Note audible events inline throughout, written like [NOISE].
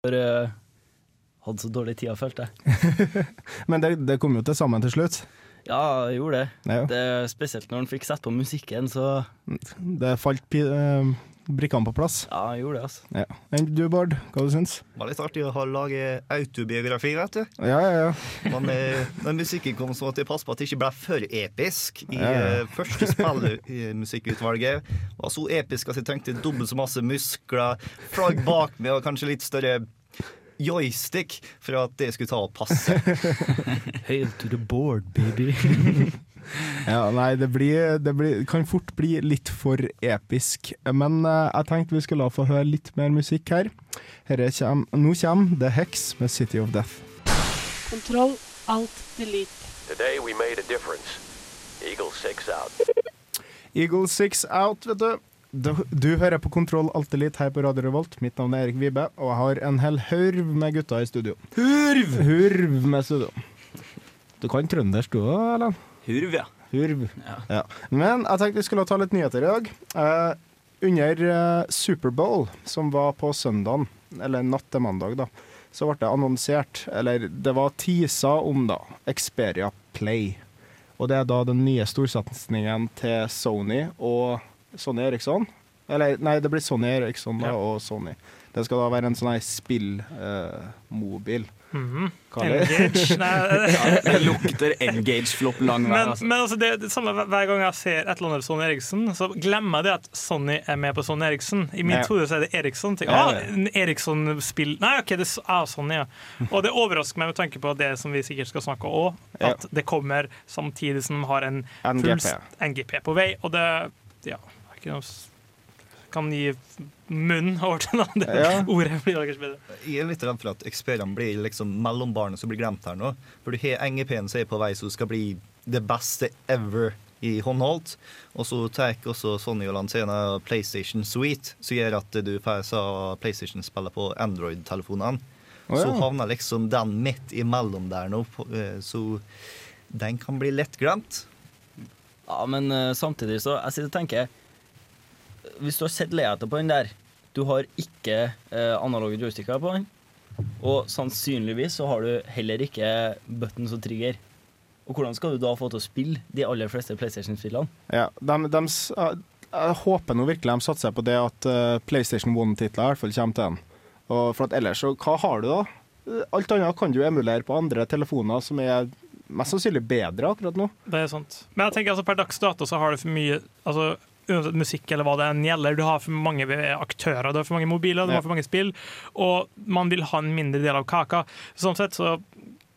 For jeg hadde så dårlig tid, følte jeg. [LAUGHS] Men det, det kom jo til sammen til slutt. Ja, jeg gjorde det. Ja. det. Spesielt når han fikk sett på musikken, så Det falt pi- eh, brikkene på plass. Ja, han gjorde det, altså. Ja. Du, Bård, hva du syns Det var litt artig å ha lage autobiografi, vet du. Ja, ja, ja. Men eh, når musikken kom, så måtte jeg passe på at det ikke ble for episk. I Ja, ja. eh, første spillmusikkutvalget var så episk at jeg trengte dobbelt så masse muskler, flagg bak meg og kanskje litt større joystick for at det skulle ta og passe. [LAUGHS] Hail to the board, baby. [LAUGHS] Ja, nei, det, blir, det blir, kan fort bli litt for episk. Men uh, jeg tenkte vi skulle få høre litt mer musikk her. Herre kjem, nå kommer The Hex med City of Death. Kontroll, alt, delete. Today we made a difference. Eagle 6 out. Eagle Six Out, vet du. Du, du hører på Kontroll Alt Elite her på Radio Revolt. Mitt navn er Erik Vibe, og jeg har en hel hørv med gutter i studio. Hurv! Hurv med studio. Du kan trøndersk du òg, Erlend? Hurv, ja. Hurv. Ja. Ja. Men jeg tenkte vi skulle ta litt nyheter i dag. Eh, under eh, Superbowl, som var på søndagen, eller natt til mandag, da, så ble det annonsert, eller det var tisa om, da, Xperia Play. Og det er da den nye storsatsingen til Sony og Sony Eriksson. Eller nei, det blir Sony Eriksson da, Ja. og Sony. Det skal da være en sånn her spillmobil. Mhm. Er? Engage. [LAUGHS] Nei, Det lukter Engage-flopp lang vei. men, Altså. men altså det, det samme hver gang jeg ser et eller annet Sonny Eriksen, så glemmer jeg det at Sonny er med på Sonny Eriksen. I mitt hode er det Eriksson. Tenker, Ja, ah, Eriksson-spill Nei, OK, det er Sonny, ja. Og det overrasker meg med tanke på det som vi sikkert skal snakke om at det kommer samtidig som har en NGP. NGP på vei, og det Ja, ikke noe kan gi munn over til. Det Ja. ordet blir da kanskje bedre. Jeg er litt redd for at Xperian blir liksom mellombarnet som blir glemt her nå. For du har NGP-en som er på vei, som skal bli det beste ever i håndholdt. Og så tar også Sony og lanserer PlayStation Suite, som gjør at du får sa PlayStation-spiller på Android-telefonene. Å, Så havner liksom den midt imellom der nå, eh, så den kan bli lett glemt. Ja, men eh, samtidig så Jeg sitter og tenker Hvis du har sett layoutet på den der Du har ikke eh, analoge joysticker på den. Og sannsynligvis så har du heller ikke buttons og trigger. Og hvordan skal du da få til å spille de aller fleste PlayStation-spillene? Ja, de, de, jeg håper nå virkelig de satser på det at eh, PlayStation One-titler i hvert fall kommer til en. Og for at ellers, så hva har du da? Alt annet kan du emulere på andre telefoner som er mest sannsynlig bedre akkurat nå. Det er sant. Men jeg tenker altså per dags dato så har du for mye altså, uansett musikk eller hva det enn gjelder. Du har for mange aktører, du har for mange mobiler, du har for mange spill, og man vil ha en mindre del av kaka. Sånn sett så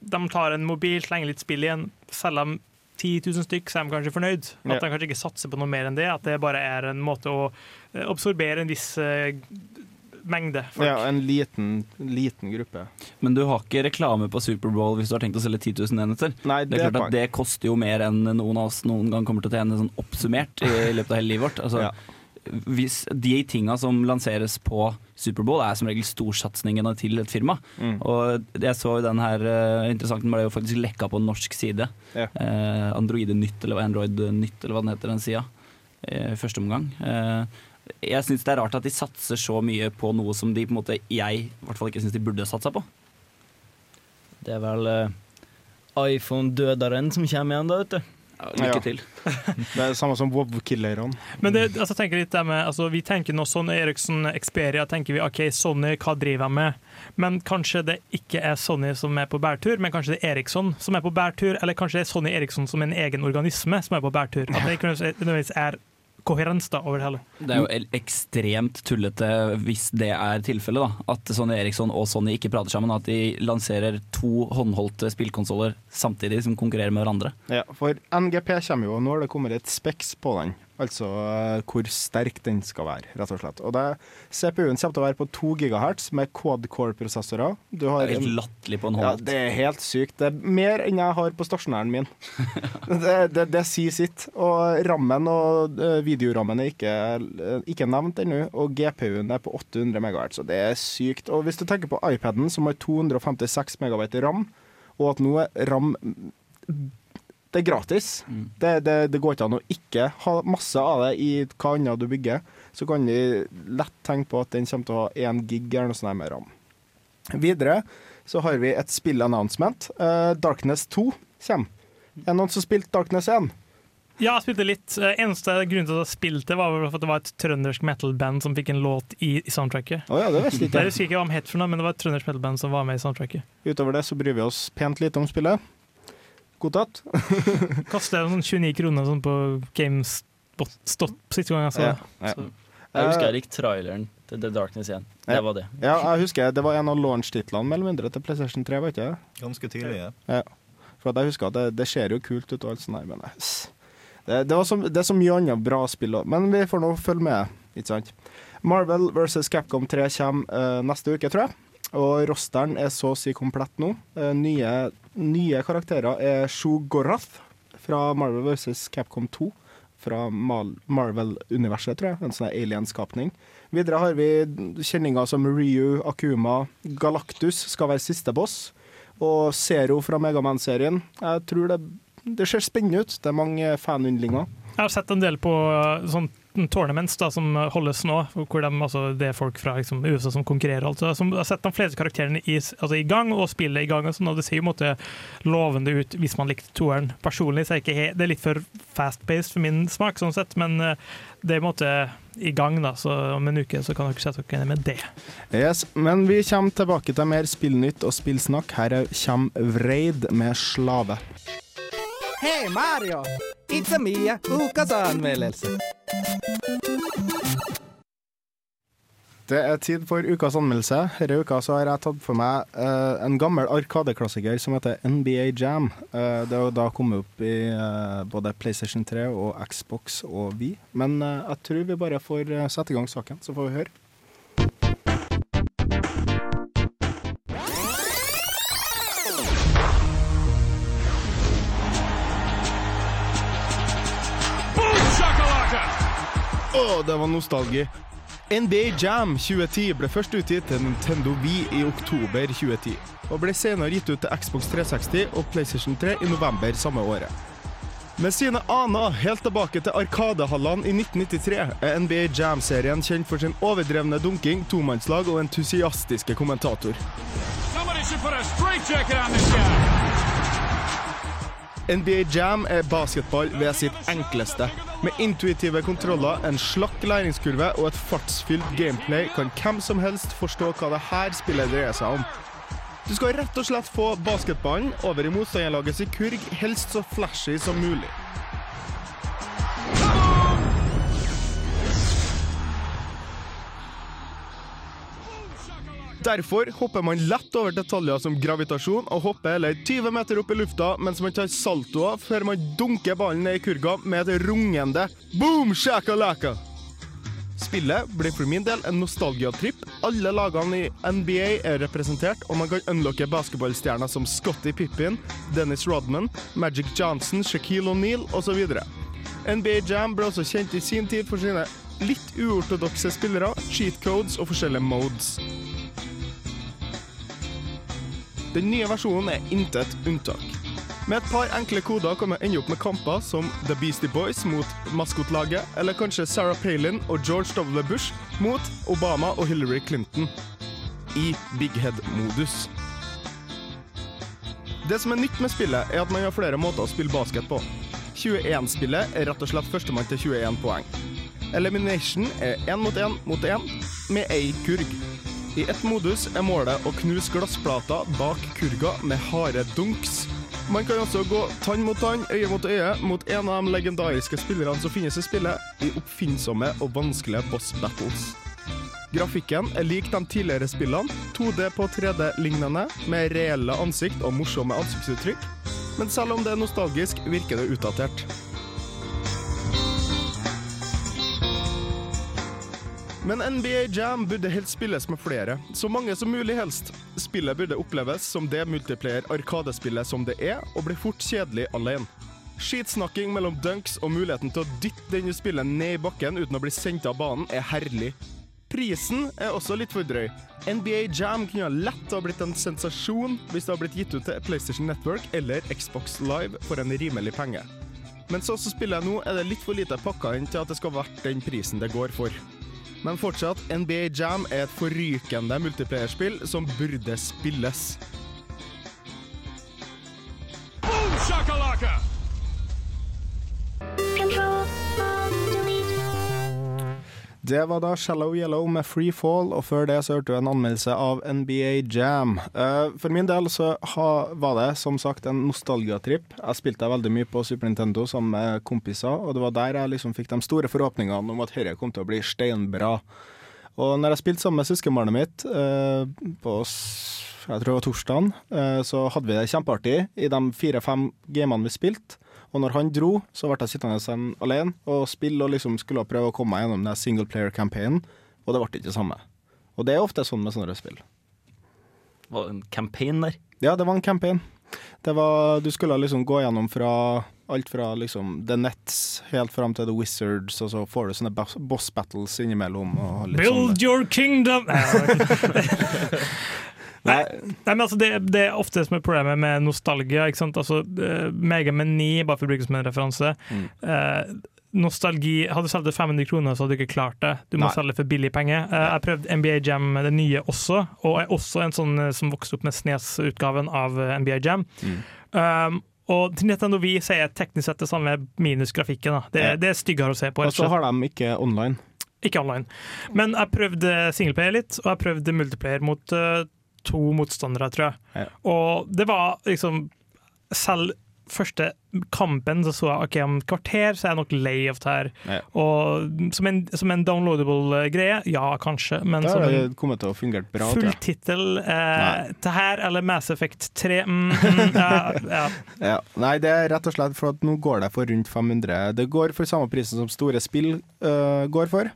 de tar en mobil, slenger litt spill igjen, selger dem 10 000 stykk, så er de kanskje fornøyd. At de kanskje ikke satser på noe mer enn det, at det bare er en måte å eh, absorbere en viss eh, mengde folk. Ja, en liten, liten gruppe. Men du har ikke reklame på Superbowl hvis du har tenkt å selge 10 000 enheter. Nei, Det er klart at det koster jo mer enn noen av oss noen gang kommer til å tjene sånn oppsummert i [LAUGHS] løpet av hele livet vårt. Altså, Ja. hvis De tinga som lanseres på Superbowl, er som regel storsatsingene til et firma. Mm. Og jeg så jo den her uh, interessant, den ble jo faktisk lekka på norsk side. Yeah. Eh, Androide Nytt, eller Android Nytt, eller hva den heter, den sida. I første omgang. Eh, jeg syns det er rart at de satser så mye på noe som de på en måte jeg i hvert fall ikke syns de burde satsa på. Det er vel uh, iPhone-døderen som kommer igjen, da, vet du. lykke Ja. til. [LAUGHS] Det er det samme som WoW-killerne. Men det, altså, tenker litt med, altså, vi tenker nå Sony-Eriksson-Experia, tenker vi OK, Sony, hva driver de med? Men kanskje det ikke er Sony som er på bærtur, men kanskje det er Eriksson som er på bærtur, eller kanskje det er Sony Eriksson som en egen organisme som er på bærtur. At det ikke nødvendigvis er koherens da over det hele. Det er jo ekstremt tullete hvis det er tilfellet. da At Sony Eriksson og Sony ikke prater sammen. At de lanserer to håndholdte spillkonsoller samtidig som konkurrerer med hverandre. Ja, for NGP kommer jo, og nå har det kommet et speks på den. Altså eh, hvor sterk den skal være, rett og slett. Og det, CPU-en kommer til å være på 2 GHz med quad-core-prosessorer. Det er helt latterlig på en hånd. Ja, det er helt sykt. Det er mer enn jeg har på stasjonæren min. [LAUGHS] det, det, det sier sitt. Og rammen og eh, videorammen er ikke, eh, ikke nevnt ennå, og GPU-en er på 800 MHz, og det er sykt. Og hvis du tenker på iPaden, som har 256 MB ram, og at nå er ram det er gratis. Mm. Det, det, det går ikke an å ikke ha masse av det i hva annet du bygger. Så kan vi lett tenke på at den kommer til å ha én gig eller noe sånt med ram. Videre så har vi et spill-announcement. Uh, Darkness 2 kommer. Er det noen som spilte Darkness 1? Ja, jeg spilte litt. Eh, Eneste grunnen til at jeg spilte, var for at det var et trøndersk metal-band som fikk en låt i, i soundtracket. Oh, ja, det visste ikke Jeg jeg. husker ikke hva de het for noe, men det var et trøndersk metal-band som var med i soundtracket. Utover det så bryr vi oss pent lite om spillet. Godtatt. [LAUGHS] jeg sånn 29 kroner sånn på GameStop siste gang jeg så det. Ja. ja. Jeg husker jeg likte traileren til The Darkness igjen. Det var det. Ja, jeg husker det var en av launch-titlene mellom eller mindre til PlayStation 3, var ikke det? Ganske tidlig. Ja. For at jeg husker at det, det ser jo kult ut og alt sånt her, men det, det, så, det er så mye annet bra spill òg. Men vi får nå følge med, ikke sant. Marvel vs. Capcom 3 kommer uh, neste uke, tror jeg. Og rosteren er så å si komplett nå. Eh, nye, nye karakterer er Shugorath fra Marvel vs. Capcom 2. Fra Marvel-universet, tror jeg. En sånn alien-skapning. Videre har vi kjenninger som Ryu, Akuma, Galactus skal være siste boss. Og Zero fra Megaman-serien. Jeg tror det, det ser spennende ut. Det er mange fanyndlinger. Jeg har sett en del på uh, sånn tournaments da, som holdes nå, hvor de, altså, det er folk fra liksom, USA som konkurrerer. Altså, som har sett de fleste karakterene i, altså, i gang, og spillet i gang. Og, sånn, og det ser jo en måte lovende ut hvis man likte toeren. Personlig så er det ikke he- det er litt for fast-paced for min smak, sånn sett, men uh, det er en måte i gang, da, så om en uke så kan dere sette dere ned med det. Yes, Men vi kommer tilbake til mer spillnytt og spillsnakk. Her er- kommer Vreid med 'Slave'. Hei Mario! It's a me, ukas anmeldelse. Det er tid for ukas anmeldelse. Denne uka har jeg tatt for meg uh, en gammel arkadeklassiker som heter NBA Jam. Uh, det har da kommet opp i uh, både PlayStation 3 og Xbox og vi. Men jeg tror vi bare får sette i gang saken, så får vi høre. Å, det var nostalgi. NBA Jam 2010 ble først utgitt til Nintendo Wii i oktober 2010, og ble senere gitt ut til Xbox 360 og PlayStation 3 i november samme året. Med sine aner helt tilbake til Arkadehallene i 1993 er NBA Jam-serien kjent for sin overdrevne dunking, tomannslag og entusiastiske kommentator. NBA Jam er basketball ved sitt enkleste. Med intuitive kontroller, en slakk læringskurve og et fartsfylt gameplay kan hvem som helst forstå hva det her spillet dreier seg om. Du skal rett og slett få basketballen over i motstanderlagets kurg, helst så flashy som mulig. Derfor hopper man lett over detaljer som gravitasjon og hopper heller 20 meter opp i lufta mens man tar saltoer før man dunker ballen ned i kurga med et rungende boom shakalaka. Spillet blir for min del en nostalgiatripp. Alle lagene i NBA er representert, og man kan unlocke basketballstjerner som Scotty Pippin, Dennis Rodman, Magic Johnson, Shaquille O'Neal osv. NBA Jam ble også kjent i sin tid for sine litt uortodokse spillere, cheat codes og forskjellige modes. Den nye versjonen er intet unntak. Med et par enkle koder kan man ende opp med kamper som The Beastie Boys mot maskotlaget, eller kanskje Sarah Palin og George W. Bush mot Obama og Hillary Clinton i big head-modus. Det som er nytt med spillet, er at man har flere måter å spille basket på. 21-spillet er rett og slett førstemann til 21 poeng. Elimination er én mot én mot én med ei kurg. I ett modus er målet å knuse glassplater bak kurga med harde dunks. Man kan også gå tann mot tann, øye mot øye, mot en av de legendariske spillerne som finnes i spillet, i oppfinnsomme og vanskelige boss battles. Grafikken er lik de tidligere spillene, 2D på 3D-lignende, med reelle ansikt og morsomme ansiktsuttrykk. Men selv om det er nostalgisk, virker det utdatert. Men NBA Jam burde helst spilles med flere, så mange som mulig helst. Spillet burde oppleves som det multiplayer-arkadespillet som det er, og blir fort kjedelig alene. Skitsnakking mellom dunks og muligheten til å dytte denne spillet ned i bakken uten å bli sendt av banen, er herlig. Prisen er også litt for drøy. NBA Jam kunne lett ha blitt en sensasjon hvis det hadde blitt gitt ut til PlayStation Network eller Xbox Live for en rimelig penge. Men sånn som spillet nå, er det litt for lite pakka inn til at det skal være den prisen det går for. Men fortsatt, NBA Jam er et forrykende multiplayerspill som burde spilles. Det var da Shallow Yellow med Free Fall, og før det så hørte du en anmeldelse av NBA Jam. Eh, for min del så var det som sagt en nostalgiatripp. Jeg spilte veldig mye på Super Nintendo sammen med kompiser, og det var der jeg liksom fikk de store forhåpningene om at dette kom til å bli steinbra. Og når jeg spilte sammen med søskenbarnet mitt eh, på jeg tror det var torsdagen, eh, så hadde vi det kjempeartig i de fire-fem gamene vi spilte. Og når han dro, så ble jeg sittende alene og spille og liksom skulle prøve å komme meg gjennom den single player-campaignen, og det ble ikke det samme. Og det er ofte sånn med sånne spill. Var det en campaign der? Ja, det var en campaign. Det var, du skulle liksom gå gjennom fra alt fra liksom The Nets helt fram til The Wizards, og så får du sånne boss- boss battles innimellom. Og litt Build sånne. your kingdom! [LAUGHS] [LAUGHS] Nei, Nei, men altså det, det er ofte det som er problemet med nostalgia. ikke sant? Altså, uh, Mega Man 9, bare for å bruke det som en referanse. Mm. eh, nostalgi Hadde du solgt det 500 kroner, så hadde du ikke klart det. Du må Nei. selge for billig penger. Eh, jeg prøvde NBA Jam, det nye også, og er også en sånn eh, som vokste opp med Snes-utgaven av eh, NBA Jam. Mm. Um, og til Nintendo Vi så er teknisk sett det samme minus grafikken. Da. Det, det er styggere å se på. og så har de ikke online. Ikke online. Men jeg prøvde singleplayer litt, og jeg prøvde multiplayer mot eh, to motstandere, tror jeg. Ja. Og det var liksom Selv første kampen så så jeg ok, om et kvarter så er jeg nok lei av det her. Ja. Og som en, som en downloadable eh, greie, ja, kanskje, men som en kommet til å fungere bra. full tittel eh, Det her eller Mass Effect 3 mm, mm, ja, ja. [LAUGHS] Ja. Nei, det er rett og slett for at nå går det for rundt 500. Det går for samme prisen som store spill uh, går for.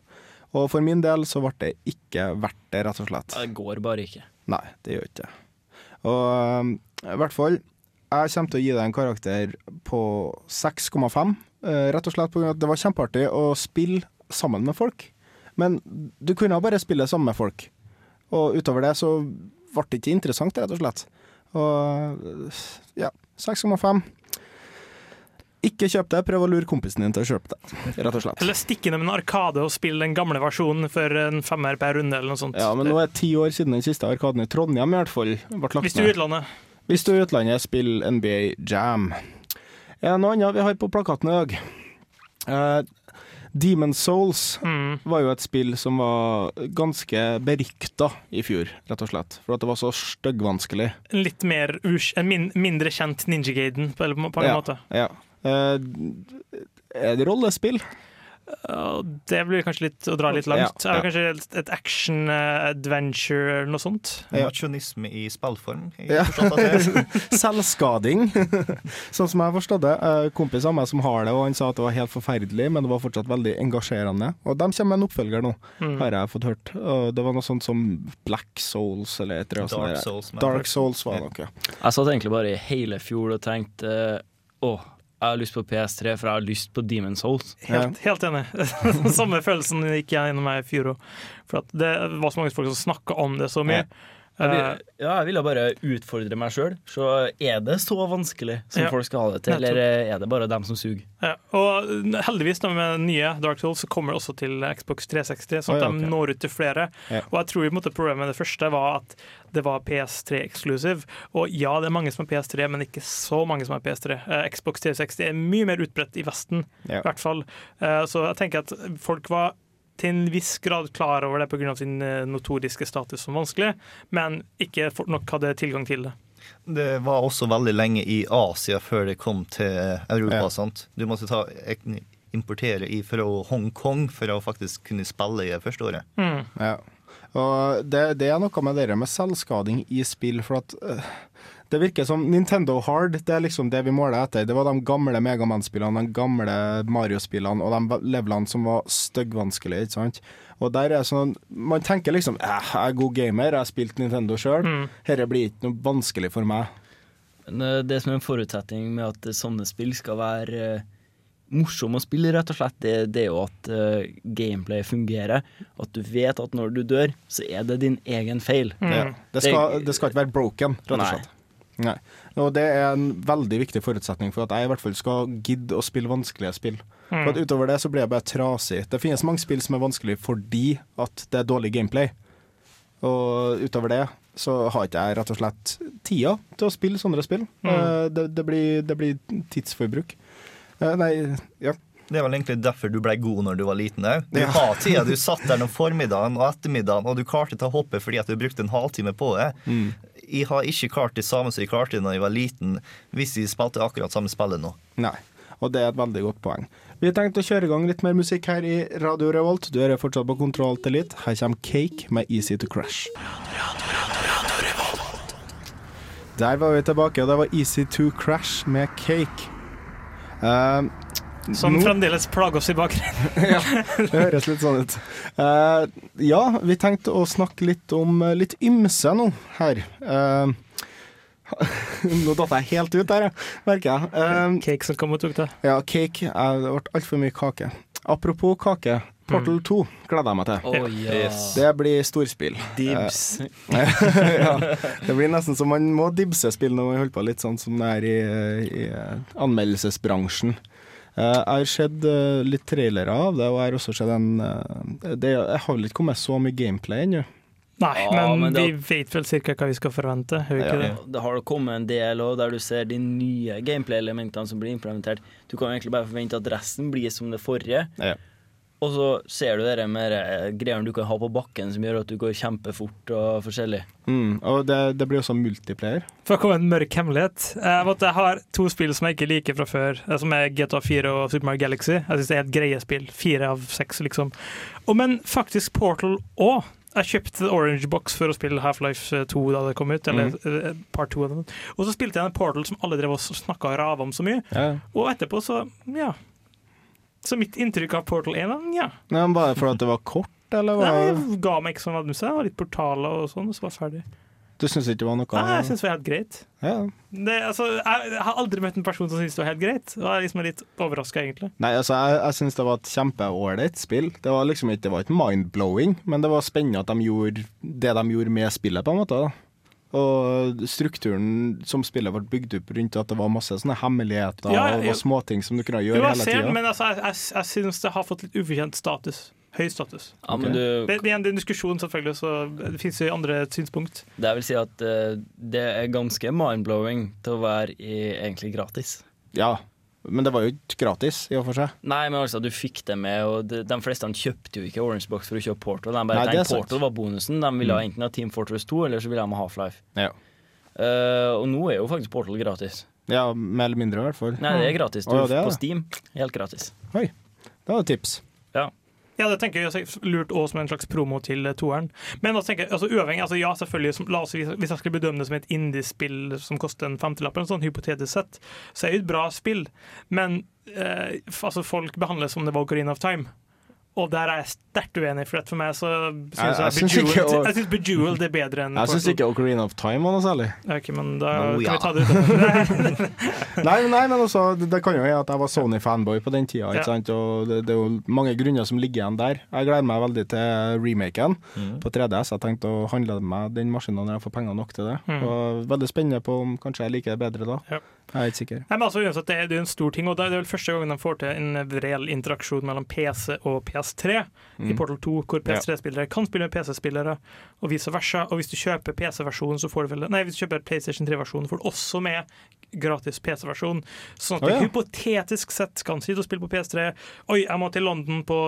Og for min del så ble det ikke verdt det, rett og slett. Det går bare ikke. Nei, det gjør ikke det. Og i hvert fall, jeg kommer til å gi deg en karakter på 6,5. øh, rett og slett pga. at det var kjempeartig å spille sammen med folk. Men du kunne bare spille sammen med folk. Og utover det så ble det ikke interessant, rett og slett. Og øh, ja, 6,5. Ikke kjøp det, prøv å lure kompisen din til å kjøpe det, rett og slett. Eller stikk innom en arkade og spill den gamle versjonen for en femmer per runde, eller noe sånt. Ja, men nå er det ti år siden den siste arkaden i Trondheim i hvert fall ble lagt Hvis du er i utlandet. Hvis du er i utlandet, spill NBA Jam. Er det noe annet vi har på plakaten i dag? Eh, Demon Souls Mm. var jo et spill som var ganske berykta i fjor, rett og slett. For at det var så styggvanskelig. En litt mer en min mindre kjent Ninja Gaiden, på, på, på en Ja. måte. Ja. Eh, er det rollespill? Det blir kanskje litt å dra litt langt. Ja, ja. Er det kanskje et action eh, adventure eller noe sånt? Ja. Mosjonisme i spillform. Ja. [LAUGHS] Selvskading, [LAUGHS] sånn som jeg har forstått det. Eh, Kompis av meg som har det, og han sa at det var helt forferdelig, men det var fortsatt veldig engasjerende. Og de kommer med en oppfølger nå, Mm. har jeg fått hørt. Og det var noe sånt som Black Souls eller et eller annet. Dark. Souls. Dark Souls var det nok, ja. Jeg satt egentlig bare i hele fjor og tenkte Å, jeg har lyst på PS3, for jeg har lyst på Demon's Souls. Helt, helt enig. [LAUGHS] Samme følelsen gikk jeg gjennom meg i fjor òg. For det var så mange folk som snakka om det så mye. Jeg Eh, vil, ja, jeg ville bare utfordre meg sjøl. Så er det så vanskelig som Ja. folk skal ha det til, eller er det bare dem som suger? Ja, og heldigvis da med nye Dark Souls så kommer det også til Xbox 360, sånn at oh, ja, de når ut til flere. Og jeg tror i måte problemet med det første var at det var PS3 exclusive. Og ja, det er mange som har PS3, men ikke så mange som har PS3. Eh, Xbox 360 er mye mer utbredt i Vesten, i hvert fall. Eh, så jeg tenker at folk var til en viss grad klar over det pga. sin eh, notoriske status som vanskelig, men ikke fort nok hadde tilgang til det. Det var også veldig lenge i Asia før det kom til Europa. Ja. Sant? Du måtte ta, importere fra Hongkong for å faktisk kunne spille i det første året. Mm. Ja. Og det, det er noe med det med selvskading i spill, for at øh, det virker som Nintendo Hard, det er liksom det vi måler etter. Det var de gamle Megaman-spillene, de gamle Mario-spillene og de levelene som var styggvanskelige, ikke sant. Og der er sånn Man tenker liksom eh, jeg er god gamer, jeg har spilt Nintendo sjøl. Mm. Dette blir ikke noe vanskelig for meg. Eh, det som er en forutsetning med at sånne spill skal være eh, morsomme å spille, rett og slett, det, det er jo at uh, gameplay fungerer. At du vet at når du dør, så er det din egen feil. Mm. Det, Det, skal, det skal ikke være broken, rett og slett. Nei. Og det er en veldig viktig forutsetning for at jeg i hvert fall skal gidde å spille vanskelige spill. For at Utover det så blir jeg bare trasig. Det finnes mange spill som er vanskelig fordi at det er dårlig gameplay. Og utover det så har ikke jeg rett og slett tida til å spille sånne spill. Mm. Det, det, blir, det blir tidsforbruk. Eh, Nei, ja. Det er vel egentlig derfor du ble god når du var liten òg. Du Ja. har tida. Du satt der om [LAUGHS] formiddagen og ettermiddagen, og du klarte å ta hoppet fordi at du brukte en halvtime på det. Mm. Jeg har ikke klart det samme som jeg klarte da jeg var liten, hvis jeg spilte akkurat samme spillet nå. Nei. Og det er et veldig godt poeng. Vi har tenkt å kjøre i gang litt mer musikk her i Radio Revolt. Du hører fortsatt på Kontroll til litt. Her kommer Cake med Easy to Crash. Der var vi tilbake, og det var Easy to Crash med Cake. Eh, Som nå- fremdeles plager oss i bakgrunnen. [LAUGHS] ja, Det høres litt sånn ut. Uh, ja, vi tenkte å snakke litt om eh, litt ymse nå her. Uh, [LAUGHS] nå datt jeg helt ut der, merker jeg. Uh, Cake som kom og tok det. ja, cake. Det ble altfor mye kake. Apropos kake. Portal 2 gleder jeg meg til. Oh. Yes. Det blir storspill. Dibs. [LAUGHS] ja, det blir nesten som man må dibse spill når man holder på litt sånn som det er i, i anmeldelsesbransjen. Eh, Jeg har sett eh, litt trailere av det, og jeg har også sett en eh, det, Jeg har vel ikke kommet så mye gameplay ennå. Nei, Ja, men, men det- vi vet vel cirka hva vi skal forvente. Vi ikke det? Det har kommet en del også, der du ser de nye gameplay-elementene som blir implementert. Du kan egentlig bare forvente at resten blir som det forrige. Ja. Og så ser du det med eh, greiene du kan ha på bakken som gjør at du går kjempefort og forskjellig. Mm, og det, det blir også multiplayer. For å komme med en mørk hemmelighet. eh, Jeg har to spill som jeg ikke liker fra før, eh, som er GTA 4 og Super Mario Galaxy. Jeg synes det er et greie spill. Fire av seks, liksom. Og, men faktisk Portal òg. Jeg kjøpte Orange Box for å spille Half-Life 2 da det kom ut, eller mm. part 2 av den. Og så spilte jeg en Portal som alle drev og snakka og rava om så mye, Ja. og etterpå så, ja. Så mitt inntrykk av Portal 1 ja. ja. Bare fordi det var kort, eller Nei, jeg ga meg ikke sånn admuse. Det var litt portaler og sånn, og så var jeg ferdig. Du syns ikke det var noe Nei, jeg syns det var helt greit. ja. Det, altså, jeg, jeg har aldri møtt en person som syns det var helt greit. Og jeg er liksom litt overraska, egentlig. Nei, altså, jeg, jeg syns det var et kjempeålreit spill. Det var liksom ikke, det var ikke mind-blowing, men det var spennende at de gjorde det de gjorde med spillet, på en måte. da. Og strukturen som spillet ble bygd opp rundt at det var masse sånne hemmeligheter Ja, og småting som du kunne Jo, gjøre jeg hele tida. men altså, jeg, jeg, jeg syns det har fått litt ufortjent status. Høy status. Ja, men du, Det, det er en diskusjon, selvfølgelig, så det fins andre synspunkt. det vil si at uh, det er ganske mind-blowing til å være i, egentlig gratis. Ja, men det var jo ikke gratis, i og for seg. Nei, men altså, du fikk det med, og de, de fleste kjøpte jo ikke Orange Box for å kjøpe Portal. De bare Nei, tenkte. Portal var bonusen. De ville enten ha Team Fortress 2, eller så ville de ha Half-Life. Ja. Uh, og nå er jo faktisk Portal gratis. ja, mer eller mindre, i hvert fall. Nei, det er gratis. Du, oh, ja, det er på. Steam. Helt gratis. Oi, det var et tips. Ja, det tenker jeg lurt også som en slags promo til eh, toeren. Men også tenker jeg, altså uavhengig, altså ja, selvfølgelig, som, la oss, hvis jeg skulle bedømme det som et indiespill som koster en femtilapp, sånn hypotetisk sett, så er det et bra spill. Men eh, altså, folk behandles som det var Ocarina of Time. Og der er jeg sterkt uenig, for for meg så syns Jeg- jeg, ikke Bejeweled, jeg synes Bejeweled er bedre enn Jeg syns ikke Ocarina of Time var noe særlig. Ok, men da kan ja. vi ta det ut. [LAUGHS] Nei, nei, men også, det, det kan jo være at jeg var Sony-fanboy på den tida. Ikke Ja. sant? Og det, det er jo mange grunner som ligger igjen der. Jeg gleder meg veldig til remaken på 3DS. Jeg tenkte å handle meg den maskinen når jeg får penger nok til det. Mm. Og Veldig spennende på om kanskje jeg liker det bedre da. Ja. Jeg er ikke sikker. Nei, men altså, uansett, det, er, er en stor ting, og det er vel første gangen de får til en reell interaksjon mellom PC og PS3 i Portal 2, hvor PS3-spillere kan spille med PC-spillere, og vice versa. Og hvis du kjøper PC-versjonen, så får du vel Nei, hvis du kjøper PlayStation 3-versjonen, får du også med gratis PC-versjon. Sånn at du du ja. hypotetisk sett kan sitte og spille på PS3. Oi, jeg må til London på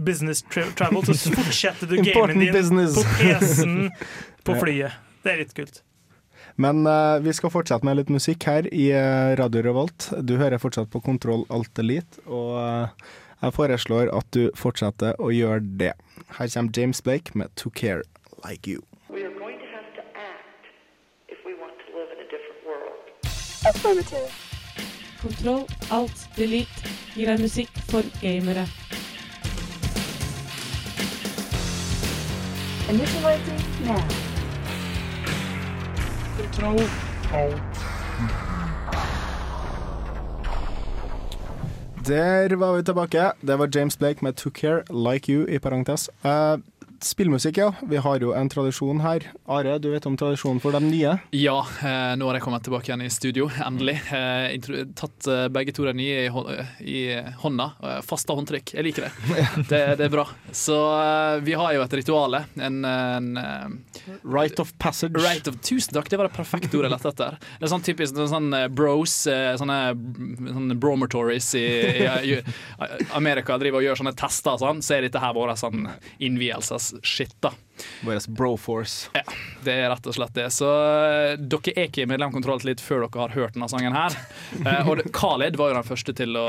business tra travel, så [LAUGHS] fortsetter du gamen din business. på [LAUGHS] PC-en på flyet. Det er litt kult. Men uh, vi skal fortsette med litt musikk her i eh, Radio Revolt. Du hører fortsatt på Kontroll Alt Elite, og uh, jeg foreslår at du fortsetter å gjøre det. Her kommer James Blake med To Care Like You. We are going to have to act if we want to live in a. Kontroll, alt, delete gir deg musikk for gamere. Initializing now. Kontroll, Der var vi tilbake. Det var James Blake med To Care Like You, i parentes. Eh, spillmusikk, ja. Vi har jo en tradisjon her. Are, du vet om tradisjonen for de nye? Ja, eh, nå har jeg kommet tilbake igjen i studio, [LAUGHS] endelig. Eh, tatt eh, begge to de nye i, hå- i hånda. Fasta håndtrykk. Jeg liker det. [LAUGHS] det. Det er bra. Så vi har jo et ritual. En, en Right of passage. Right of, tusen takk, det var det perfekte ordet jeg lette etter. Det er sånn typisk det er sånn bros, sånne, sånne bromatories i, i, i Amerika driver og gjør sånne tester sånn, så er dette her vår sånn innvielses-shit, da. Vår broforce. Ja, det er rett og slett det. Så eh, dere er ikke i medlemkontroll litt før dere har hørt denne sangen her. Eh, og Khaled var jo den første til å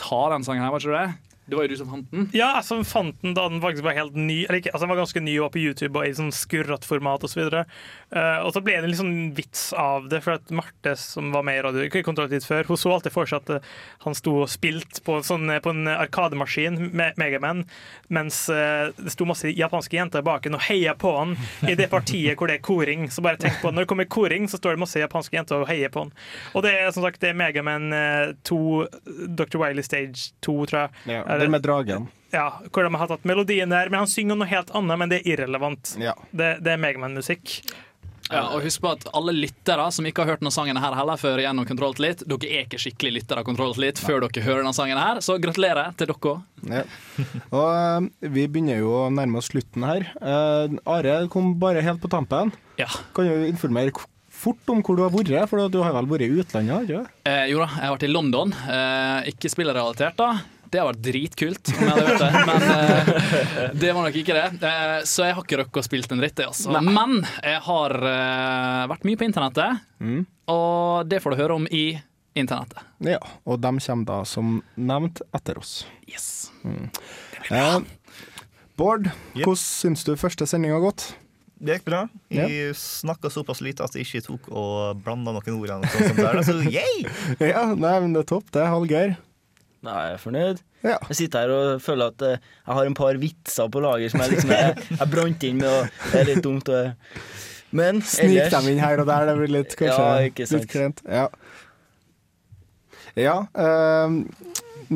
ta den sangen her, var ikke det? Det var jo du som fant den. Ja, som fant den da den faktisk var helt ny. Eller ikke, altså den var ganske ny og var på YouTube og i sånn skurrete format osv. Og, uh, og så ble det en litt sånn vits av det, for at Marte, som var med i Radio Kontroll litt før, hun så alltid for seg at eh, han sto og spilte på, sånn, på en arkademaskin, Me Megaman, mens uh, det sto masse japanske jenter bak han og heia på han i det partiet hvor det er koring. Så bare tenk på Når det kommer koring, så står det masse japanske jenter og heier på han. Og det er som sagt det er Megaman eh, 2, Dr. Wiley Stage 2, tror jeg. Ja, Er det med dragen. ja, hvor de har tatt melodien der, men han synger noe helt annet, men det er irrelevant. Ja. Det, det er Megaman-musikk. Ja, og husk på at alle lyttere som ikke har hørt denne sangen her heller før gjennom Kontroll Litt, dere er ikke skikkelig lyttere av Kontroll Litt før dere hører denne sangen her, så gratulerer til dere òg. Ja. Og eh, vi begynner jo å nærme oss slutten her. Uh, Are kom bare helt på tampen. Ja. Kan du informere fort om hvor du har vært? For du har vel vært i utlandet? ikke? Eh, jo da, jeg har vært i London. Eh, ikke spillerrelatert, da. Det har vært dritkult, om jeg hadde gjort det. Men uh, det var nok ikke det. Uh, så jeg har ikke rukket å spille en dritt, det, altså. Men jeg har uh, vært mye på internettet, Mm. og det får du høre om i internettet. Ja, og de kommer da som nevnt etter oss. Yes. Eh, Bård, Yep. hvordan syns du første sending har gått? Det gikk bra. Jeg snakka såpass lite at jeg ikke tok og blanda noen ord. eller noe sånt som Så yay! [LAUGHS] Ja, nei, men det er topp, det. er Hallgeir. Jeg er fornøyd. Ja. Jeg sitter her og føler at eh, jeg har en par vitser på lager som jeg liksom er, [LAUGHS] er brant inn med, og det er litt dumt. Og, men Snik ellers dem inn her og der, det blir litt [LAUGHS] kanskje Ja, ikke sant. litt krent. Ja. ja ehm,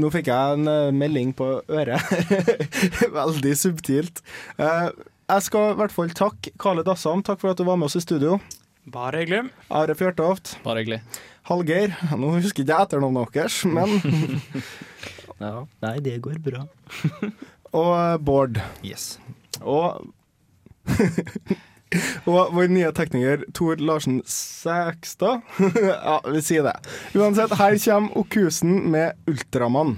nå fikk jeg en eh, melding på øret. [LAUGHS] Veldig subtilt. Uh, jeg skal i hvert fall takke Kale Dassam. Takk for at du var med oss i studio. Bare hyggelig. Are Fjørtoft. Bare hyggelig. Hallgeir. Nå husker ikke jeg etternavnet deres, men [LAUGHS] ja, Nei, det går bra. [LAUGHS] Og eh, Bård. Yes. Og [LAUGHS] Og vår nye tekniker Tor Larsen Sækstad. ja, vi sier det. Uansett, her kommer Okusen med Ultramann.